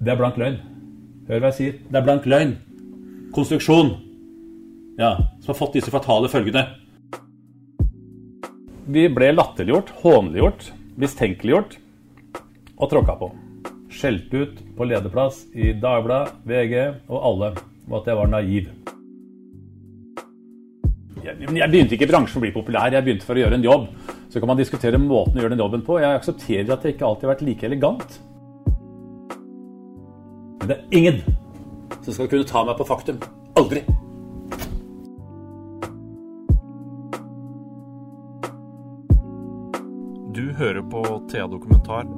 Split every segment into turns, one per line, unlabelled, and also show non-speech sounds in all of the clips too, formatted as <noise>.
Det er blank løgn. Hør hva jeg sier. Det er blank løgn. Konstruksjon. Ja, som har fått disse fatale følgene. Vi ble latterliggjort, hånliggjort, mistenkeliggjort og tråkka på. Skjelt ut på lederplass i Dagbladet, VG og alle om at jeg var naiv. Jeg, jeg begynte ikke i bransjen å bli populær, jeg begynte for å gjøre en jobb. Så kan man diskutere måten å gjøre den jobben på. Jeg aksepterer at jeg ikke alltid har vært like elegant. Men det er ingen som skal kunne ta meg på faktum. Aldri.
Du hører på Thea Dokumentar.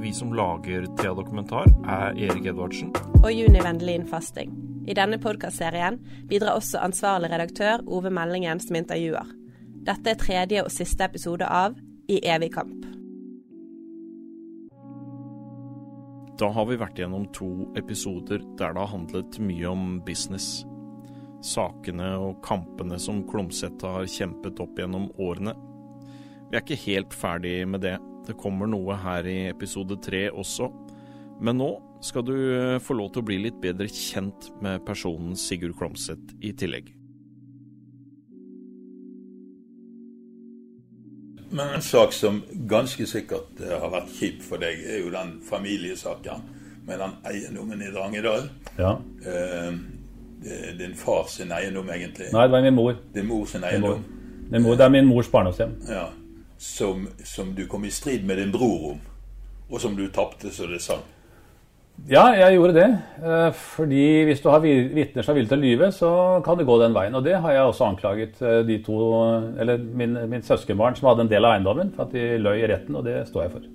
Vi som lager Thea Dokumentar, er Erik Edvardsen.
og Juni Vendelin Fasting. I denne podkastserien bidrar også ansvarlig redaktør Ove Meldingen som intervjuer. Dette er tredje og siste episode av I evig kamp.
Da har vi vært gjennom to episoder der det har handlet mye om business. Sakene og kampene som Klomsæt har kjempet opp gjennom årene. Vi er ikke helt ferdig med det. Det kommer noe her i episode tre også. Men nå skal du få lov til å bli litt bedre kjent med personen Sigurd Klomsæt i tillegg.
Men en sak som ganske sikkert eh, har vært kjip for deg, er jo den familiesaken med den eiendommen i Drangedal.
Ja.
Eh, din far sin eiendom, egentlig.
Nei, det var min mor.
Din mor sin
Min mor.
eiendom.
Min mor. Det er min mors barndomshjem.
Ja. Som, som du kom i strid med din bror om, og som du tapte, så det sang.
Ja, jeg gjorde det. Eh, Fordi hvis du har vi- vitner som er villige til å lyve, så kan det gå den veien. Og det har jeg også anklaget eh, de to, eller min, min søskenbarn som hadde en del av eiendommen, for at de løy i retten, og det står jeg for.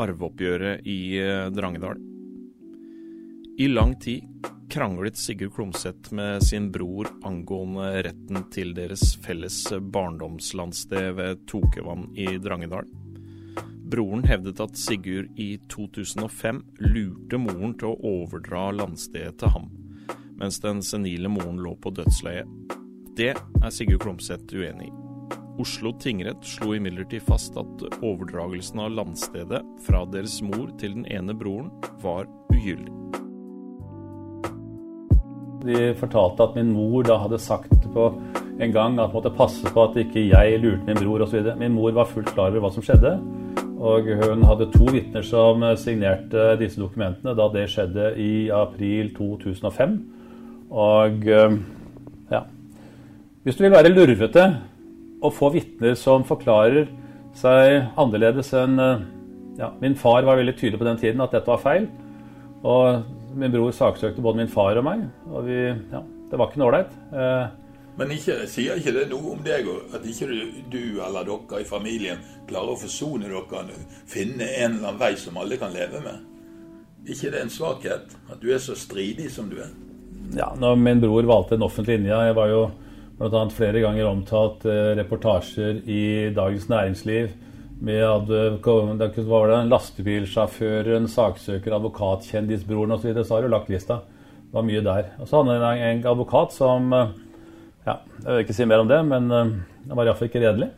Arveoppgjøret i eh, Drangedal. I lang tid kranglet Sigurd Klomsæt med sin bror angående retten til deres felles barndomslandsted ved Tokevann i Drangedal. Broren hevdet at Sigurd i 2005 lurte moren til å overdra landstedet til ham, mens den senile moren lå på dødsleiet. Det er Sigurd Klomsæt uenig i. Oslo tingrett slo imidlertid fast at overdragelsen av landstedet fra deres mor til den ene broren var ugyldig.
De fortalte at min mor da hadde sagt på en gang at måtte passe på at ikke jeg lurte min bror osv. Min mor var fullt klar over hva som skjedde. Og hun hadde to vitner som signerte disse dokumentene da det skjedde i april 2005. Og eh, ja Hvis du vil være lurvete og få vitner som forklarer seg annerledes enn eh, ja, Min far var veldig tydelig på den tiden at dette var feil. Og min bror saksøkte både min far og meg, og vi, ja, det var ikke noe ålreit.
Men ikke, sier ikke det noe om deg, at ikke du, eller dere i familien klarer å forsone dere, finne en eller annen vei som alle kan leve med? ikke det en svakhet? At du er så stridig som du er?
ja, når min bror valgte en offentlig linje Jeg var jo bl.a. flere ganger omtalt eh, reportasjer i Dagens Næringsliv med eh, hva var det, lastebilsjåføren, saksøker, advokatkjendisbroren osv. Så, videre, så har du lagt lista. Det var mye der. Og så hadde en, en advokat som eh, ja, Jeg vil ikke si mer om det, men det han var iallfall ikke redelig.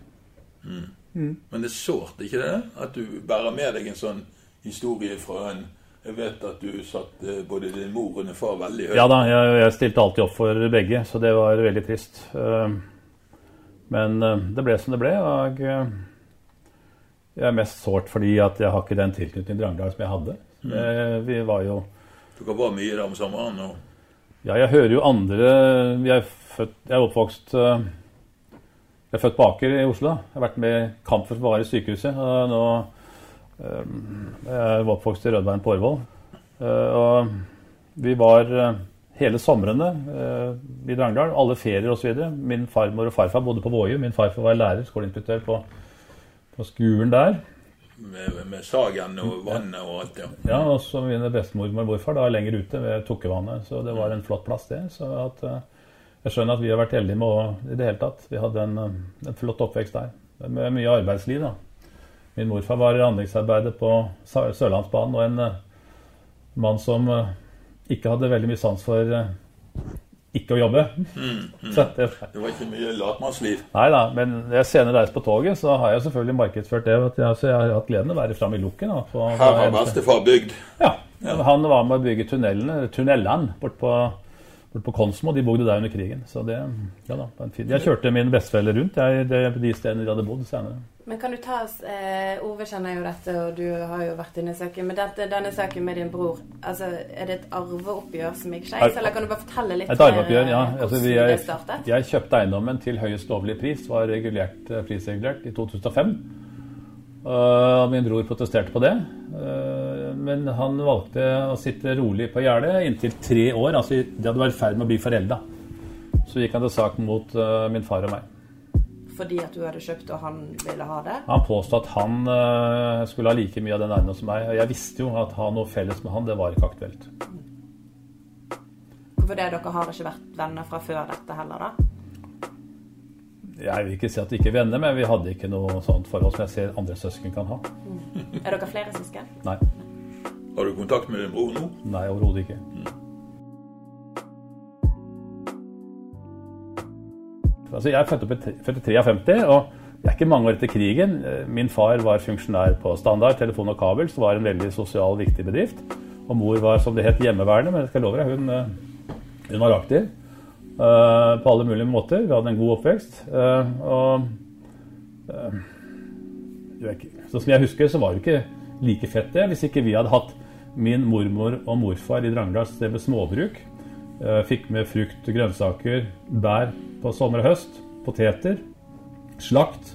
Men det er sårt, ikke det? At du bærer med deg en sånn historie fra en Jeg vet at du satte både din mor og din far veldig høyt.
Ja da, jeg, jeg stilte alltid opp for begge, så det var veldig trist. Eh, Men eh, det ble som det ble, og eh, jeg er mest sårt fordi at jeg har ikke den tilknytningen til Drangedal som jeg hadde. Mm. Vi var jo
Dere var mye der om sommeren. og
Ja, jeg hører jo andre Jeg født, jeg er oppvokst eh, Jeg er født på Aker i Oslo. Jeg har vært med i Kamp for å bevare sykehuset. Og nå eh, Jeg var oppvokst i Rødveien på Årvoll. Eh, Og vi var hele somrene i Drangedal. Alle ferier osv. Min farmor og farfar bodde på Våju. Min farfar var lærer, skoleinspektør på, på skolen der.
med, med sagen og vannet og alt, ja.
Ja, og så mine bestemor og morfar da lenger ute ved Tukkevannet. Så det var en flott plass, det. Så at, jeg skjønner at vi har vært heldige med å i det hele tatt. Vi hadde en, eh, en flott oppvekst der. Med mye arbeidsliv, da. Min morfar var anleggsarbeider på Sørlandsbanen, og en eh, mann som eh, ikke hadde veldig mye sans for ikke å jobbe. <laughs> Så det,
Det var ikke mye latmannsliv.
nei da, men når jeg senere reiser på toget, så har jeg selvfølgelig markedsført det. At jeg, så jeg har hatt gleden av å være framme i på,
Her har bestefar bygd.
ja, Han var med å bygge tunnelene, tunnelene bort på, bort på Konsmo. De bodde der under krigen. Så det, ja da, en fin. Jeg kjørte min bestefelle rundt jeg, det, de stedene de hadde bodd senere.
Men kan du ta oss eh, Ove kjenner jo dette, og du har jo vært inne i saken. Men dette, denne saken med din bror, altså, er det et arveoppgjør som gikk skeis? Eller kan du bare fortelle litt
Et arveoppgjør, ja.
eh,
Altså, vi,
det
jeg,
startet?
jeg kjøpte eiendommen til høyest lovlig pris, var regulert, eh, prisregulert i 2005. Uh, min bror protesterte på det. Eh, Men han valgte å sitte rolig på gjerdet inntil tre år. Altså, de hadde vært i ferd med å bli forelda. Så gikk han til sak mot uh, min far og meg.
Fordi at du hadde kjøpt, og han ville ha det?
Han påstod at han uh, skulle ha like mye av den eiendommen som meg. Og jeg visste jo at ha noe felles med han, det var ikke aktuelt.
Hvorfor det dere har ikke vært venner fra før dette heller, da?
Jeg vil ikke si at vi ikke er venner, men vi hadde ikke noe sånt forhold som jeg ser andre søsken kan ha.
Er dere flere søsken?
Nei,
Har du kontakt med din bror nå?
nei overhodet ikke. Altså, jeg er født opp i tre- født 53, og det er ikke mange år etter krigen. Eh, Min far var funksjonær på Standard, telefon og kabel, som var en veldig sosial, viktig bedrift. Og mor var, som det het, hjemmeværende, men jeg skal love deg, hun, eh, hun var aktiv. Uh, på alle mulige måter. Vi hadde en god oppvekst. Uh, og ikke- Sånn som jeg husker, så var det ikke like fett det hvis ikke vi hadde hatt min mormor og morfar i Drangedal som drev småbruk. Eh, Fikk med frukt, grønnsaker, bær på sommer og høst. Poteter. Slakt.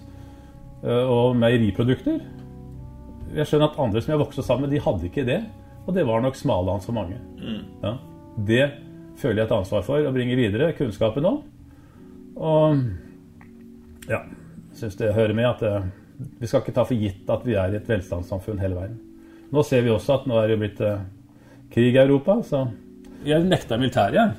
eh, Og meieriprodukter. Jeg skjønner at andre som jeg vokste sammen med, de hadde ikke det. Og det var nok smalhans for mange. Ja. Det føler jeg et ansvar for å bringe videre kunnskapen om. Og ja, syns det hører med at eh, vi skal ikke ta for gitt at vi er i et velstandssamfunn hele veien. Nå ser vi også at nå er det blitt eh, krig i Europa, så Jeg nekta militæret, jeg.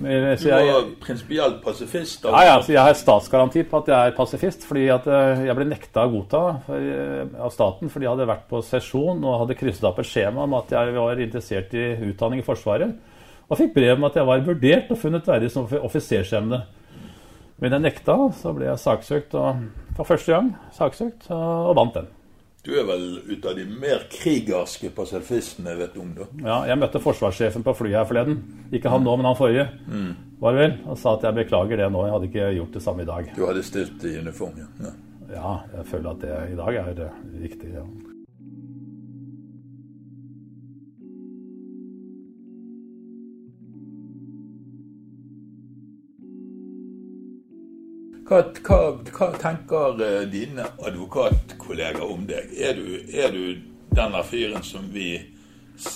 Men,
Du
Så jeg,
var prinsipielt pasifist.
ja, ja, så jeg har statsgaranti på at jeg er pasifist, fordi at eh, jeg ble nekta å godta for, eh, av staten fordi jeg hadde vært på sesjon og hadde krysset opp et skjema om at jeg var interessert i utdanning i Forsvaret. Og fikk brev om at jeg var vurdert og funnet verdig som offisersemne. Men jeg nekta, så ble jeg saksøkt og, for første gang. saksøkt, og, og vant den.
Du er vel ut av de mer krigerske pasifistene jeg vet om, da.
Ja, jeg møtte forsvarssjefen på flyet her forleden. Ikke han nå, men han forrige. Var det vel? Og sa at jeg beklager det nå. Jeg hadde ikke gjort det samme i dag.
Du hadde stilt i uniform, ja. ja.
Jeg føler at det i dag er viktig. riktig. Ja.
Hva, hva, hva tenker eh, dine advokatkolleger om deg? Er du, er du denne fyren som vi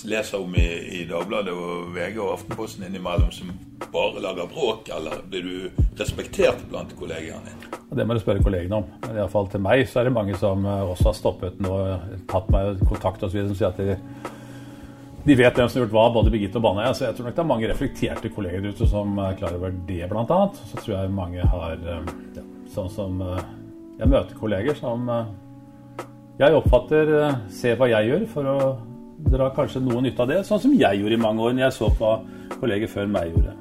leser om i, i Dagbladet og VG og Aftenposten innimellom, som bare lager bråk, eller blir du respektert blant kollegene dine?
Det må du spørre kollegene om. Men i alle fall til meg så er det mange som eh, også har stoppet nå, tatt meg kontakt osv. som sier at de, de vet hvem som har gjort hva, både Birgitte og Baneheia. Så jeg tror nok det er mange reflekterte kolleger ute som er klar over det, annet. Så tror jeg mange har eh, ja, Sånn som eh, Jeg møter kolleger som eh, jeg oppfatter ser hva jeg gjør, for å dra kanskje noe nytte av det. Sånn som jeg gjorde i mange år når jeg så på kolleger før meg gjorde.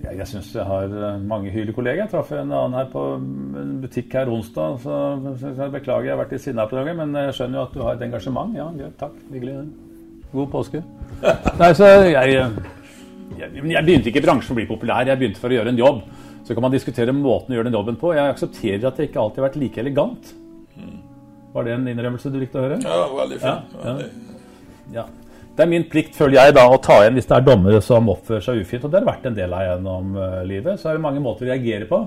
Jeg, jeg syns jeg har mange hyggelige kolleger. Jeg traff en annen her på en butikk her onsdag. Så, jeg beklager, jeg har vært litt sinna på dagen, men jeg skjønner jo at du har et engasjement. Ja, takk. Hyggelig. God påske. Nei, så jeg, jeg, jeg begynte ikke i bransjen å bli populær. Jeg begynte for å gjøre en jobb. Så kan man diskutere måten å gjøre den jobben på. Jeg aksepterer at jeg ikke alltid har vært like elegant. Var det en innrømmelse du likte å høre?
Ja, veldig fint.
Ja, ja. Ja. Det er min plikt, føler jeg, da, å ta igjen hvis det er dommere som oppfører seg ufint. Og det har det vært en del av gjennom eh, livet. Så er det mange måter å reagere på.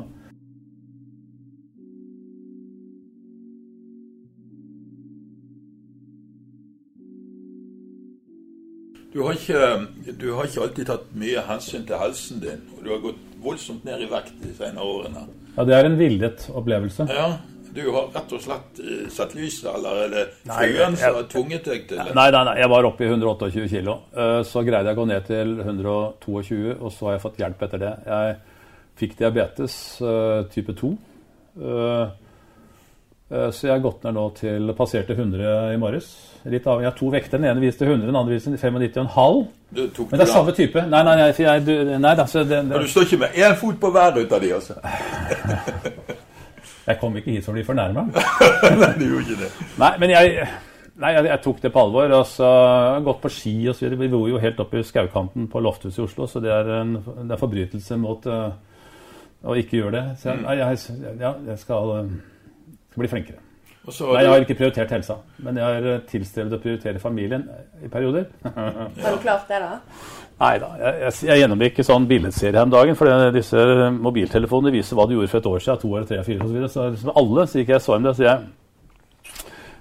Du har, ikke, du har ikke alltid tatt mye hensyn til helsen din, og du har gått voldsomt ned i vekt de senere årene.
Ja, Det er en villet opplevelse.
Ja, du har rett og slett eh, sett lyset, eller er det fruen som har tvunget deg til det?
Nei, nei, nei, jeg var oppe i 128 kilo. Eh, Så greide jeg å gå ned til 122, og så har jeg fått hjelp etter det. Jeg fikk diabetes eh, type 2. eh, Så jeg har gått ned nå til passerte 100 i morges. Litt av, jeg har to vekter. Den ene viste 100, den andre viste 95,5.
Du tok
Men det er samme type. Nei, nei, nei, jeg, du, nei da, det, det,
Men du står ikke med én fot på hver ut av de, altså. <laughs>
jeg kom ikke hit for å bli fornærma. <laughs>
Nei, du gjorde ikke det.
Nei, men jeg, nei, jeg, jeg tok det på alvor. Og så har gått på ski og så videre. Vi bor jo helt oppe i skaukanten på Lofthuset i Oslo, så det er en det er forbrytelse mot uh, å ikke gjøre det. Så jeg, nei, jeg, ja, jeg skal, eh, skal bli flinkere.
Og så
Nei, jeg har ikke prioritert helsa, men jeg har eh, tilstrebet å prioritere familien i perioder. <laughs>
Har du klart det, da?
Nei da. Jeg, jeg, jeg gjennomgikk en sånn billedserie her om dagen. For disse mobiltelefonene viser hva du gjorde for et år siden, to år, tre, fire osv. Så, videre. så liksom alle så gikk jeg så om det. Så jeg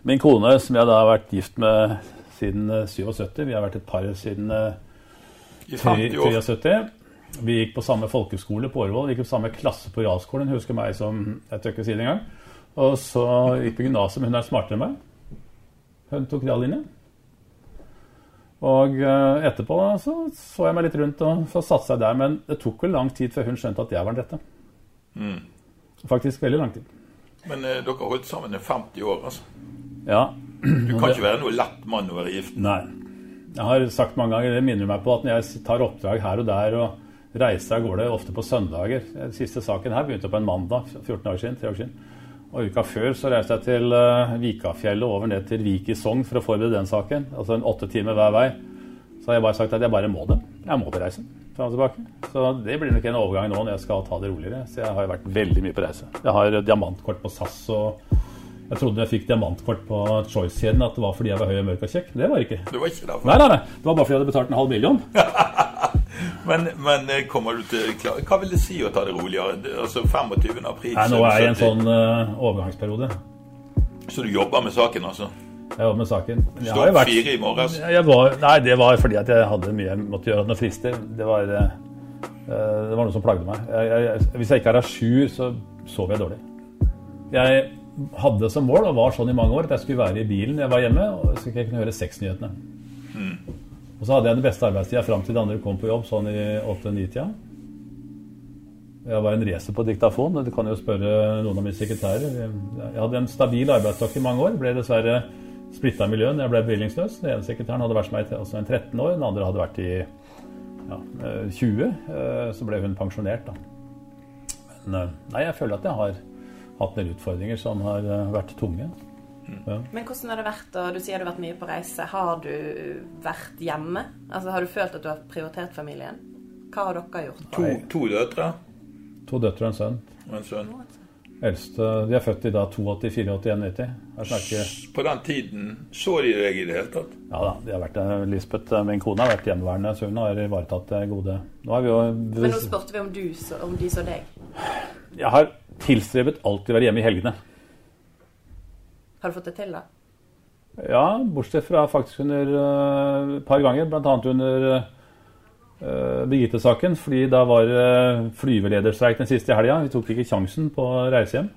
Min kone, som jeg da har vært gift med siden eh, 77, vi har vært et par siden eh,
i 50 år
73. Vi gikk på samme folkeskole på Årvoll, vi gikk på samme klasse på realskolen. Hun husker meg som jeg tør ikke si det engang. Og så gikk på gymnaset, men hun er smartere enn meg. Hun tok reallinje. Og eh, etterpå så så jeg meg litt rundt, og så satsa jeg der. Men det tok vel lang tid før hun skjønte at jeg var den rette.
Mm.
Faktisk veldig lang tid.
Men eh, dere har holdt sammen i 50 år, altså.
Ja.
Du kan ikke være noe lett mann å være gift.
Nei. Jeg har sagt mange ganger, det minner meg på at når jeg tar oppdrag her og der og reiser av gårde, ofte på søndager Den Siste saken her begynte på en mandag 14 år siden. 3 år siden. Og uka før så reiste jeg til uh, Vikafjellet over ned til Vik i Sogn for å forberede den saken. Altså en åtte timer hver vei. Så har jeg bare sagt at jeg bare må det. Jeg må på reise. Fram og tilbake. Så det blir nok en overgang nå når jeg skal ta det roligere. Så jeg har vært veldig mye på reise. Jeg har diamantkort på SAS og jeg trodde jeg fikk diamantkort på Choice-kjeden at det var fordi jeg var høy og mørk og kjekk. Det var ikke.
Det var ikke derfor.
Nei, nei, nei. Det var bare fordi jeg hadde betalt en halv million. <laughs>
Men, men eh, kommer du til klar- Hva vil det si å ta det roligere? Altså 25. april
Nei, nå er jeg i en sånn uh, overgangsperiode.
Så du jobber med saken, altså?
Jeg jobber med saken. Jeg
Stå
vært-
fire i morges?
Nei, det var fordi at jeg hadde mye jeg måtte gjøre noen frister. Det var, eh, det var noe som plagde meg. Jeg, jeg, hvis jeg ikke er à jour, så sover jeg dårlig. Jeg hadde som mål, og var sånn i mange år, at jeg skulle være i bilen når jeg var hjemme, og så skulle jeg kunne høre sexnyhetene. Og så hadde jeg den beste arbeidstida fram til de andre kom på jobb, sånn i 8-9-tida. Jeg var en racer på diktafon. Du kan jo spørre noen av mine sekretærer. Jeg hadde en stabil arbeidsstokk i mange år. Ble dessverre splitta miljø når jeg ble bevillingsløs. Den ene sekretæren hadde vært som meg i altså 13 år, den andre hadde vært i ja, eh, 20. eh, Så ble hun pensjonert, da. Men eh, nei, jeg føler at jeg har hatt noen utfordringer som har eh, vært tunge. Ja.
Men hvordan har det vært, og du sier du har vært mye på reise. Har du vært hjemme? Altså, Har du følt at du har prioritert familien? Hva har dere gjort?
To, to døtre
To døtre og en sønn.
og en sønn.
Eldste De er født i da 82, 84, 91.
På den tiden så de deg i det hele tatt?
Ja da, de har vært, eh, Lisbeth, eh, min kone, har vært hjemmeværende, så hun har ivaretatt det gode. Nå vi jo
Men nå spurte vi om, du, om de så deg.
Jeg har tilstrebet alltid å være hjemme i helgene.
Har du fått det til, da?
Ja, bortsett fra faktisk under et et par ganger, bl.a. under uh, Birgitte-saken. fordi da var uh, flyvelederstreik den siste helga. Vi tok ikke sjansen på å reise hjem.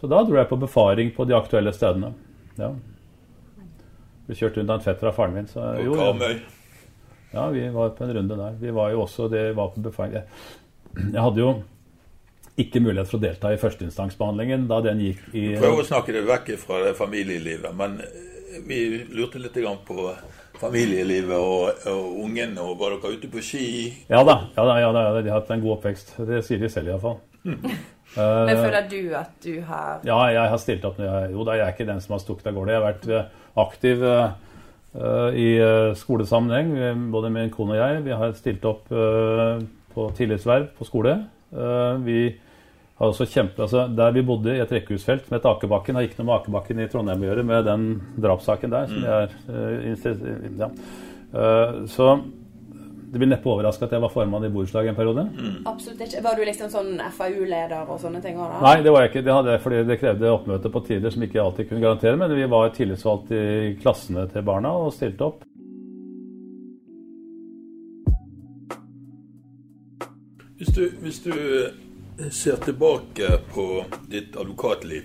Så da dro jeg på befaring på de aktuelle stedene. Ja. Ble kjørt rundt av en fetter av faren min. Så, jo, ja. Ja, vi var på en runde der. Vi var jo også det var på befaring. Jeg, jeg hadde jo ikke mulighet for å delta i førsteinstansbehandlingen da den gikk i
Prøv å snakke det vekk fra det familielivet, men eh, vi lurte litt på familielivet og, og ungen, og var dere ute på ski?
Ja da, ja da, ja da, de har hatt en god oppvekst. Det sier de selv iallfall. <laughs>
Men føler du at du har
Ja, jeg har stilt opp. jeg- Jo da, jeg er ikke den som har stukket av gårde. Jeg har vært eh, aktiv eh, eh, i skolesammenheng, både min kone og jeg. Vi har stilt opp på tillitsverv på skole. Eh, Vi har også kjempe, altså Der vi bodde i et rekkehusfelt som het Akebakken, har ikke noe med Akebakken i Trondheim å gjøre, med den drapssaken der. som jeg er eh, ja. Eh, Så det vil neppe overraske at jeg var formann i borettslaget en periode.
Absolutt ikke. Var du liksom sånn FAU-leder og sånne ting òg, da?
Nei, det var jeg ikke. Det hadde fordi det krevde oppmøte på tider som ikke alltid kunne garantere. Men vi var tillitsvalgt i klassene til barna og stilte opp.
Hvis du, hvis du ser tilbake på ditt advokatliv,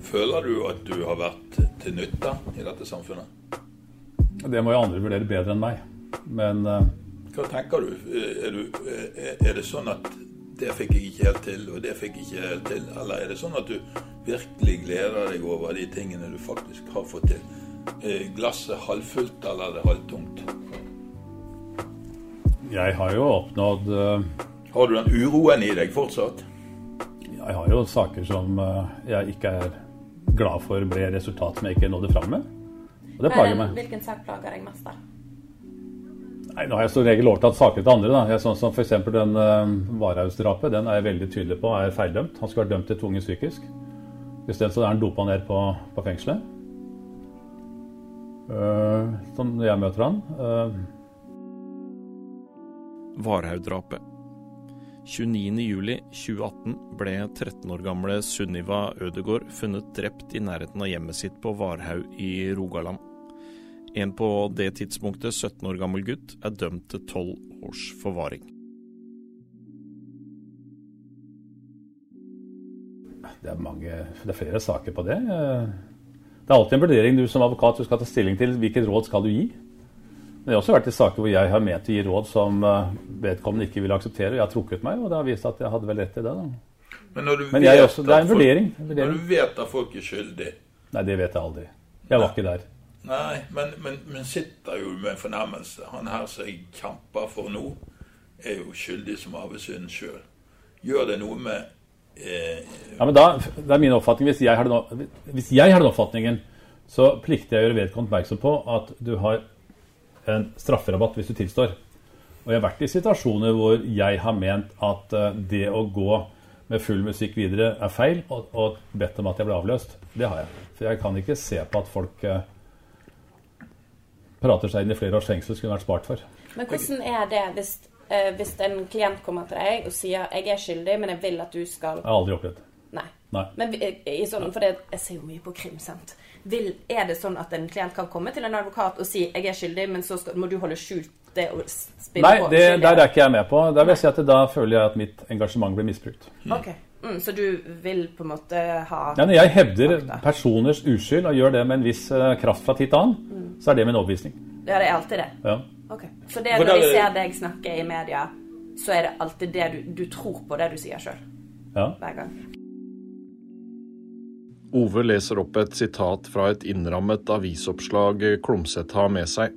føler du at du har vært til nytte i dette samfunnet?
Det må jo andre vurdere bedre enn meg. Men eh,
Hva tenker du? Er, du, er det sånn at det fikk jeg ikke helt til, og det fikk jeg ikke helt til? Eller er det sånn at du virkelig gleder deg over de tingene du faktisk har fått til? Er glasset halvfullt, eller er det halvtomt?
Jeg har jo oppnådd uh,
Har du den uroen i deg fortsatt?
Jeg har jo saker som uh, jeg ikke er glad for ble resultat som jeg ikke nådde fram med. Og det plager meg.
Hvilken sak plager deg mest, da?
Nei, Nå har jeg som regel overtatt saker til andre. da. Jeg, sånn som F.eks. den uh, Varhaus-drapet. Den er jeg veldig tydelig på er feildømt. Han skulle vært dømt til tvungent psykisk. Isteden så er han dopa ned på, på fengselet. Uh, sånn jeg møter han. Uh,
Varhaug-drapet. 29.07.2018 ble 13 år gamle Sunniva Ødegård funnet drept i nærheten av hjemmet sitt på Varhaug i Rogaland. En på det tidspunktet 17 år gammel gutt er dømt til 12 års forvaring.
Det er, mange, det er flere saker på det. Det er alltid en vurdering du som advokat du skal ta stilling til. Hvilket råd skal du gi? Men det har også vært i saker hvor jeg har ment å gi råd som eh, vedkommende ikke vil akseptere. og Jeg har trukket meg, og det har vist at jeg hadde vel rett i det. da.
Men,
Men jeg også, det er en vurdering. en vurdering.
Når du vet at folk er skyldige
Nei, det vet jeg aldri. Jeg var ikke der.
Nei, men, men, men sitter jo med en fornærmelse. Han her som jeg kjemper for nå, er jo skyldig som arvesynden sjøl. Gjør det noe med eh,
Ja, men da, det er min oppfatning. Hvis jeg har den, hvis jeg har den oppfatningen, så plikter jeg å gjøre vedkommende oppmerksom på at du har en strafferabatt hvis du tilstår. Og jeg har vært i situasjoner hvor jeg har ment at eh, det å gå med full musikk videre er feil, og, og bedt om at jeg ble avløst. Det har jeg. For jeg kan ikke se på at folk eh, prater seg inn i flere års fengsel skulle vært spart for.
Men hvordan er det hvis, eh, hvis en klient kommer til deg og sier 'jeg er skyldig, men jeg vil at du skal'
Jeg har aldri opplevd det.
Nei.
Nei.
Men i sånn, for det, jeg ser jo mye på krim, sant. Vil, er det sånn at en klient kan komme til en advokat og si 'jeg er skyldig', men så skal, må du holde skjult det og spille
Nei,
på Nei,
der er ikke jeg med på. Der vil jeg si at da føler jeg at mitt engasjement blir misbrukt.
Ok, mm, Så du vil på en måte ha
Ja, når jeg hevder
Fakta.
personers uskyld og gjør det med en viss eh, kraft fra tid til annen, så er det min overbevisning.
Ja, det er alltid det?
Ja.
Okay. Så det når vi
er
ser deg snakke i media, så er det alltid det du, du tror på det du sier sjøl?
Ja.
Hver gang?
Ove leser opp et sitat fra et innrammet avisoppslag Klomsæt har med seg.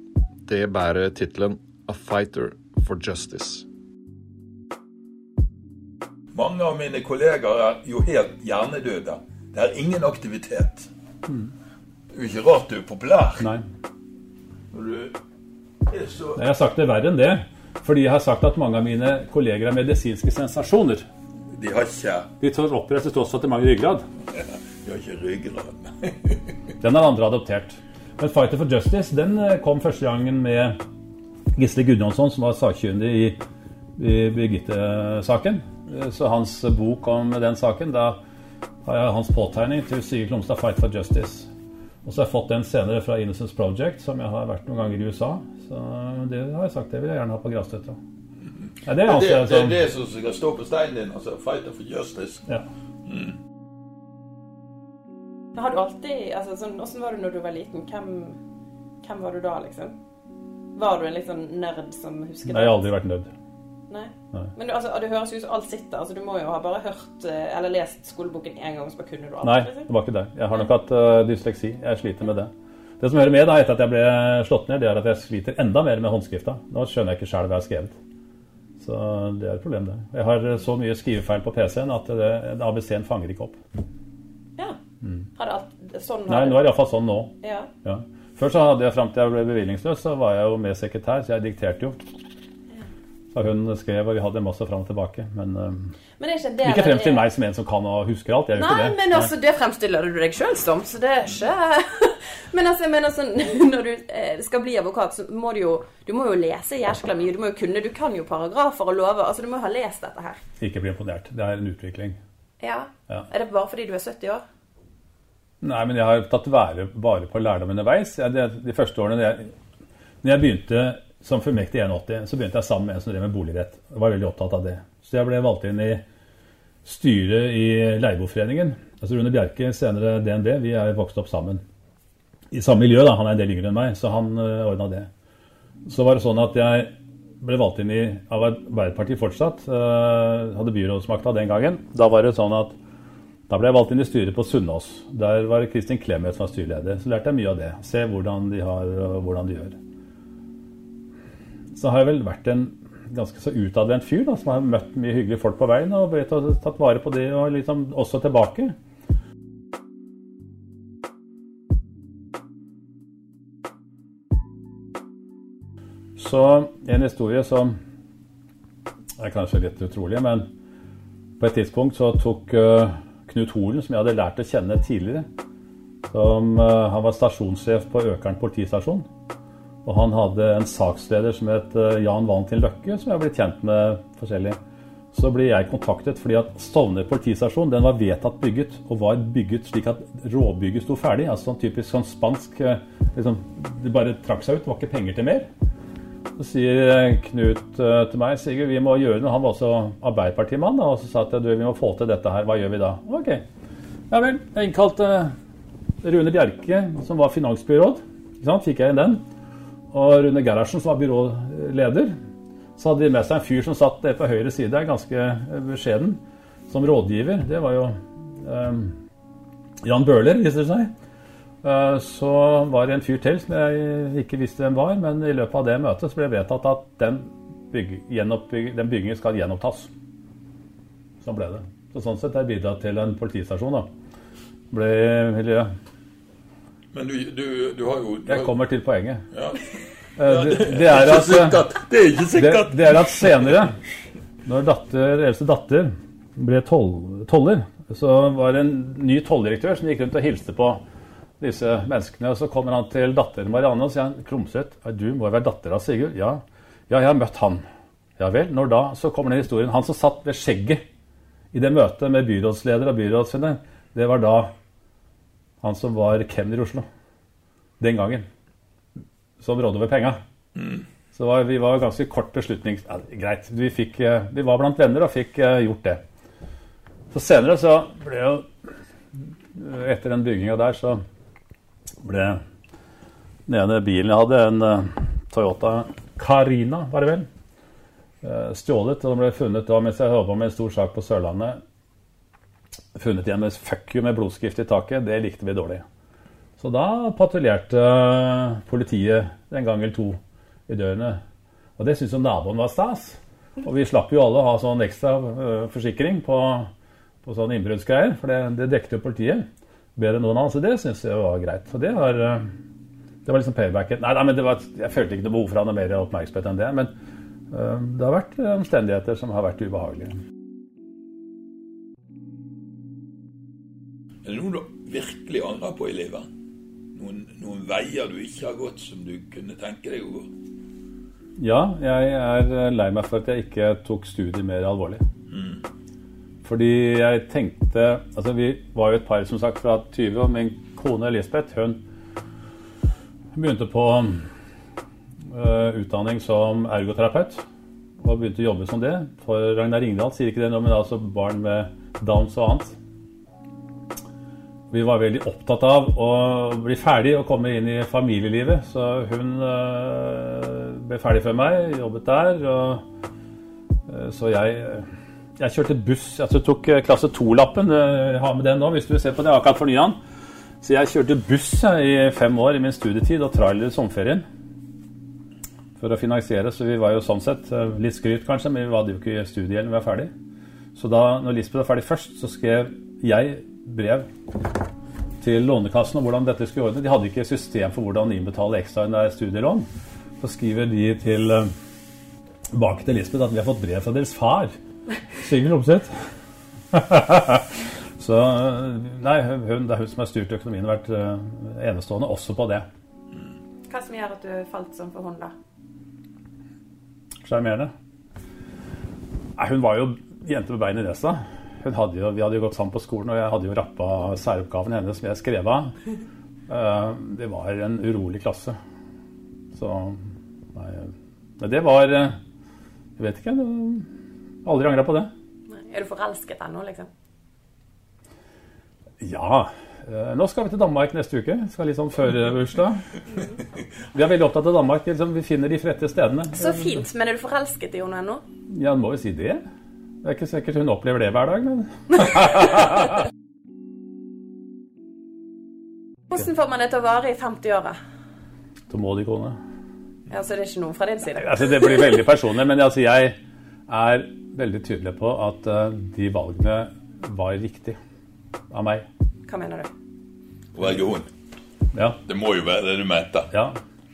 Det bærer tittelen 'A Fighter for Justice'.
Mange av mine kolleger er jo helt hjernedøde. Det er ingen aktivitet. Det er jo ikke rart du er populær.
Nei.
Når du er så
Jeg har sagt det verre enn det. Fordi jeg har sagt at mange av mine kolleger er medisinske sensasjoner.
De har ikke,
De tør oppreise til tross for at de mangler ryggrad. <laughs>
de har ikke ryggrad. <laughs>
Den har andre adoptert. Men Fighter for Justice den eh, kom første gangen med Gisle Gudjonsson, som var sakkyndig i, i Birgitte-saken. Eh, Så hans bok om den saken, da har jeg hans påtegning til Sigurd Klomstad, 'Fight for Justice'. Og så har jeg fått den senere fra Innocence Project, som jeg har vært noen ganger i USA. Så det har jeg sagt, det vil jeg gjerne ha på gravstøtta. Ja, det
Det,
anser jeg
det er det som skal stå på steinen din. altså Fighter for justice.
ja.
Har du alltid altså, sånn, Hvordan var du når du var liten? Hvem, hvem var du da, liksom? Var du en litt sånn nerd som husker
Nei, Jeg har aldri vært nerd.
Nei.
Nei.
Men du, altså, det høres ut som alt sitter. Altså, du må jo ha bare hørt eh, eller lest skoleboken én gang, så bare kunne du alt.
Nei,
liksom.
det var ikke det. Jeg har nok hatt uh, dysleksi. Jeg sliter med det. Det som hører med da, etter at jeg ble slått ned, det er at jeg sliter enda mer med håndskrifta. Nå skjønner jeg ikke sjøl hva jeg har skrevet. Så det er et problem, det. Jeg har eh, så mye skrivefeil på PC-en at ABC-en fanger ikke opp.
Ja. Har det alt, sånn
Nei,
det-
det iallfall sånn nå.
Ja.
Ja. Før så hadde jeg fram til jeg ble bevilgningsløs, så var jeg jo med sekretær, så jeg dikterte jo. Så hun skrev, og vi hadde masse fram og tilbake. Men um,
Men ikke
ikke fremstill meg som en som kan og husker alt. Jeg
Nei,
det.
men altså, det fremstiller du deg sjøl som, så det er ikke <laughs> Men altså, mener sånn <laughs> Når du eh, skal bli advokat, så må du jo Du må jo lese jæskla mye. Du må jo kunne Du kan jo paragrafer og lover. Altså, du må jo ha lest dette her.
Ikke bli imponert. Det er en utvikling.
Ja.
Ja.
Er det bare fordi du er 70 år?
Nei, men jeg har tatt vare, vare på lærdom underveis. Jeg, de, de første årene jeg, når jeg begynte som fullmektig i 81, så begynte jeg sammen med en som drev med boligrett. Jeg var veldig opptatt av det. Så jeg ble valgt inn i styret i Leieboforeningen. Altså Rune Bjerke, senere DNB, vi er vokst opp sammen. I samme miljø, da. Han er en del yngre enn meg, så han uh, ordna det. Så var det sånn at jeg ble valgt inn i Arbeiderpartiet fortsatt, uh, hadde byrådsmakta den gangen, da var det sånn at da ble jeg valgt inn i styret på Sunnaas. Der var det Kristin Clemet som var styreleder. Så lærte jeg mye av det. Se hvordan de har, og hvordan de gjør. Så har jeg vel vært en ganske så utadvendt fyr da, som har møtt mye hyggelige folk på veien og vet, tatt vare på det og liksom også tilbake. Så en historie som er kanskje litt utrolig, men på et tidspunkt så tok uh, Knut Holen, som jeg hadde lært å kjenne tidligere som, uh, Han var stasjonssjef på Økern politistasjon. Og han hadde en saksleder som het uh, Jan Valentin Løkke, som jeg blitt kjent med forskjellig. Så ble jeg kontaktet fordi at Stovner politistasjon den var vedtatt bygget, og var bygget slik at råbygget sto ferdig. altså sånn Typisk sånn spansk liksom, Det bare trakk seg ut, det var ikke penger til mer. Så sier Knut uh, til meg Sigurd, vi må gjøre noe. Han var også Arbeiderpartimann. Og så sa at du, vi må få til dette her. Hva gjør vi da? Ok. Ja vel. Jeg innkalte Rune Bjerke, som var finansbyråd. Fikk jeg inn den. Og Rune Gerhardsen, som var byråleder. Så hadde de med seg en fyr som satt på høyre side, ganske beskjeden, som rådgiver. Det var jo um, Jan Bøhler, viser det seg. Eh, så var det en fyr til som jeg ikke visste hvem var, men i løpet av det møtet så ble det vedtatt at den, bygge, den byggingen skal gjenopptas. Sånn ble det. Så sånn sett har jeg bidratt til en politistasjon. da. Ble, miljø.
men du, du, du, har jo
du Jeg kommer til poenget.
Ja.
Ja, det, det, er at,
det er ikke sikkert.
Det, det er at senere, når datter, eldste datter ble toller, så var det en ny tolldirektør som gikk rundt og hilste på disse menneskene. Og så kommer han til datteren Marianne og sier han, Klomsøt, du må være datter av Sigurd? Ja. ja, jeg har møtt han. Ja vel. Når da? Så kommer den historien. Han som satt ved skjegget i det møtet med byrådsleder og byrådsvinner, det var da han som var kemner i Oslo den gangen. Som rådde over penga. Mm. Så var, vi var ganske kort beslutning... Ja, greit. Vi, fikk, eh, vi, var blant venner og fikk uh, gjort det. Så senere så ble jo Etter den bygginga der så ble den ene bilen jeg hadde, en uh, Toyota Carina, var det vel, uh, stjålet. Og den ble funnet da mens jeg holdt på med en stor sak på Sørlandet. Funnet igjen med fuck you med blodskrift i taket. Det likte vi dårlig. Så da patruljerte uh, politiet en gang eller to i dørene. Og det syntes jo naboen var stas. Og vi slapp jo alle å ha sånn ekstra forsikring på, på sånne innbruddsgreier, for det, det dekket jo politiet bedre enn noen annen. Så det syns jeg var greit. Så det har eh, det var liksom paybacken. Nei, nei men var, jeg følte ikke noe behov for å ha noe mer oppmerksomhet enn det. Men uh, det har vært omstendigheter som har vært ubehagelige.
Er det noe du virkelig angrer på i livet? Noen, noen, veier du ikke har gått som du kunne tenke deg å gå?
Ja, jeg er lei meg for at jeg ikke tok studiet mer alvorlig. Mm. Fordi jeg tenkte Altså, vi var jo et par, som sagt, fra 20, og min kone Elisabeth, hun begynte på uh, utdanning som ergoterapeut. Og begynte å jobbe som det for Ragnar Ringdal. Sier ikke det nå, men altså barn med Downs og annet. Vi var veldig opptatt av å bli ferdig og komme inn i familielivet. Så hun uh, ble ferdig før meg, jobbet der. Og, uh, så jeg jeg kjørte buss. Jeg tok eh, klasse 2-lappen. Jeg har med den nå, hvis du vil se på det. Akkurat fornya den. Så jeg kjørte buss i fem år i min studietid og trailer i sommerferien. For å finansiere, så vi var jo sånn sett eh, litt skryt kanskje, men vi hadde jo ikke studiegjeld når vi var ferdig. Så da når Lisbeth var ferdig først, så skrev jeg brev til Lånekassen om hvordan dette skulle ordne. De hadde ikke system for hvordan innbetale ekstraordinære studielån. Så skriver de til, tilbake til Lisbeth at vi har fått brev fra deres far Sigurd Opseth. <laughs> Så nei, hun, det er hun som har styrt økonomien og vært uh, enestående også på det.
Hva som gjør at du falt sånn for hånd, da?
Sjarmerende. Hun var jo jente med bein i nesa. Hadde jo, vi hadde jo gått sammen på skolen, og jeg hadde jo rappa særoppgaven hennes som jeg skrev av. Uh, <laughs> det var en urolig klasse. Så Nei, det var Jeg vet ikke. Det Aldri angra på det.
Er du forelsket ennå, liksom?
Ja. eh, Nå skal vi til Danmark neste uke. Skal litt sånn før eh, bursdag. Vi er veldig opptatt av Danmark. Liksom, vi finner de rette stedene.
Så fint. Men er du forelsket i henne ennå?
Ja, må jo si det. Det er ikke sikkert hun opplever det hver dag, men <laughs>
Hvordan får man det til å vare i 50-åra?
tålmodig kone.
Ja, så det er ikke noe fra din side?
Altså, det blir veldig personlig, men altså, jeg er veldig tydelig på at eh, de valgene var riktig av meg.
Hva mener du?
Å Velge hun.
Ja,
Det må jo være det du mente.
ja.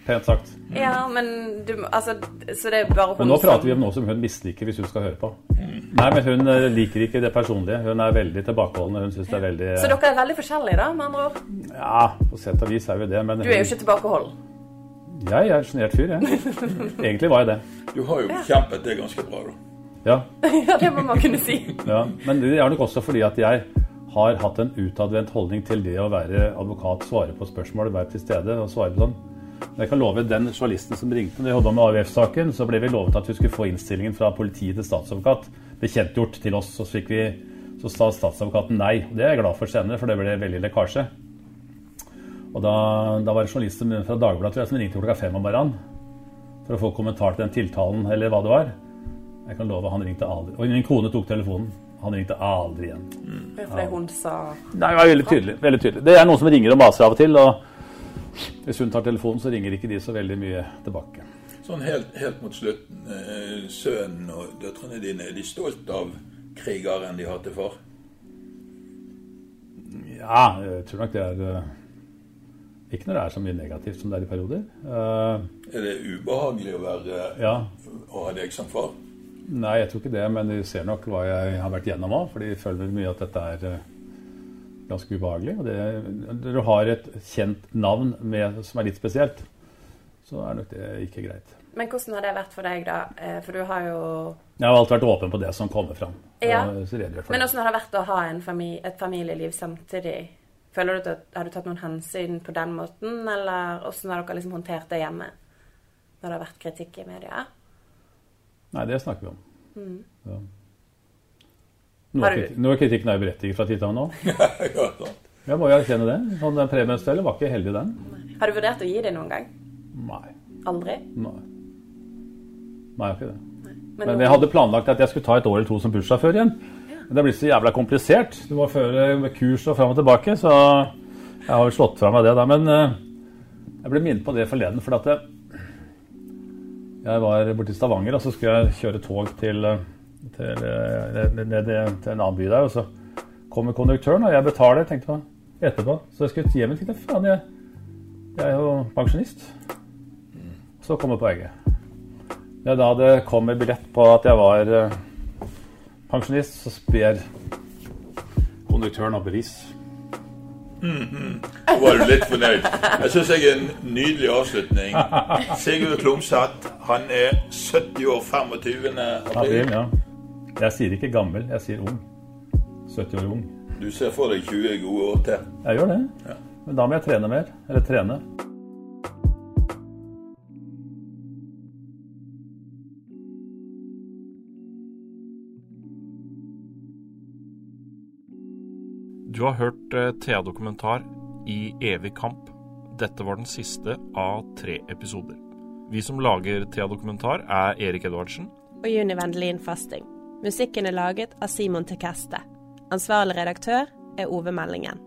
Pent sagt.
Ja, men du Altså, så det er bare hun
Men nå prater vi om noe som hun misliker, hvis hun skal høre på. Nei, men hun eh, liker ikke det personlige. Hun er veldig tilbakeholdende. Hun syns det er veldig
Så dere er veldig forskjellige, da, med andre ord?
Ja, på sett og vis er vi det, men
Du er jo ikke tilbakeholden.
Jeg er en sjenert fyr, jeg. <laughs> Egentlig var jeg det.
Du har jo bekjempet det ganske bra, da.
Ja, <laughs>
Ja, det må man kunne si.
ja. Men det er nok også fordi at jeg har hatt en utadvendt holdning til det å være advokat, svare på spørsmål, være til stede og svare på sånn. Men jeg kan love den journalisten som ringte når vi holdt med AUF-saken, så ble vi lovet at vi skulle få innstillingen fra politiet til statsadvokat bekjentgjort til oss. Så, fikk vi, så sa statsadvokaten nei. Det er jeg glad for senere, for det ble veldig lekkasje. Og da, da var det journalisten fra Dagbladet som ringte klokka fem om morgenen for å få kommentar til den tiltalen, eller hva det var. Jeg kan love han ringte aldri. Og min kone tok telefonen. Han ringte aldri igjen.
Fordi hun sa
Nei, det var veldig tydelig. veldig tydelig. Det er noen som ringer og maser av og til, og hvis hun tar telefonen, så ringer ikke de så veldig mye tilbake.
Sånn helt, helt mot slutten. Eh, sønnen og døtrene dine, er de stolt av krigeren de har til far?
Ja, jeg tror nok det er eh, Ikke når det er så mye negativt som det er i perioder. Eh,
Er det ubehagelig å, være,
ja.
å ha deg som far?
Nei, jeg tror ikke det, men de ser nok hva jeg har vært gjennom òg. For de føler mye at dette er eh, ganske ubehagelig. Og det, når du har et kjent navn med, som er litt spesielt, så er nok det ikke greit.
Men hvordan har det vært for deg, da? Eh, For du har jo
Jeg har alltid vært åpen på det som kommer fram.
Ja. Men hvordan har det vært å ha en fami et familieliv samtidig? Føler du at Har du tatt noen hensyn på den måten, eller hvordan har dere liksom håndtert det hjemme? Når det har vært kritikk i media?
Nei, det snakker vi om. Ja.
Mm. Ja.
Noe, noe kritikken er berettiget fra annen nå. <laughs> Jeg må jo erkjenne det. Sånn, den Premiestellen var ikke heldig, den.
Har du vurdert å gi det noen gang?
Nei.
Aldri?
Nei, Nei ikke det.
Men,
Men jeg hadde planlagt at jeg skulle ta et år eller to som bussjåfør igjen. Men det blir så jævla komplisert. Du må føre med kurs og fram og tilbake, så jeg har jo slått fra meg det da. Men eh, jeg ble minnet på det forleden, for at jeg, jeg var borte i Stavanger, og så skulle jeg kjøre tog til, eh, til, eh, ned, til en annen by der, og så kommer konduktøren, og jeg betaler, tenkte jeg, etterpå. Så jeg skulle hjem og tenkte, faen, jeg, jeg er jo pensjonist. Så kommer poenget. Ja, da det kom en billett på at jeg var eh, pensjonist, så ber konduktøren om bevis.
Da var du litt fornøyd. Jeg syns jeg er en nydelig avslutning. <laughs> Sigurd Klomsæt, han er 70 år 25.
April,
april.
ja. Jeg sier ikke gammel, jeg sier ung. 70 år ung.
Du ser for deg 20 gode år til.
Jeg gjør det.
Ja.
Men da må jeg trene mer. Eller trene.
Du har hørt eh, Thea-dokumentar i evig kamp. Dette var den siste av tre episoder. Vi som lager Thea-dokumentar, er Erik Edvardsen.
og Juni Vendelin Fasting. Musikken er laget av Simon Tekeste. Ansvarlig redaktør er Ove Meldingen.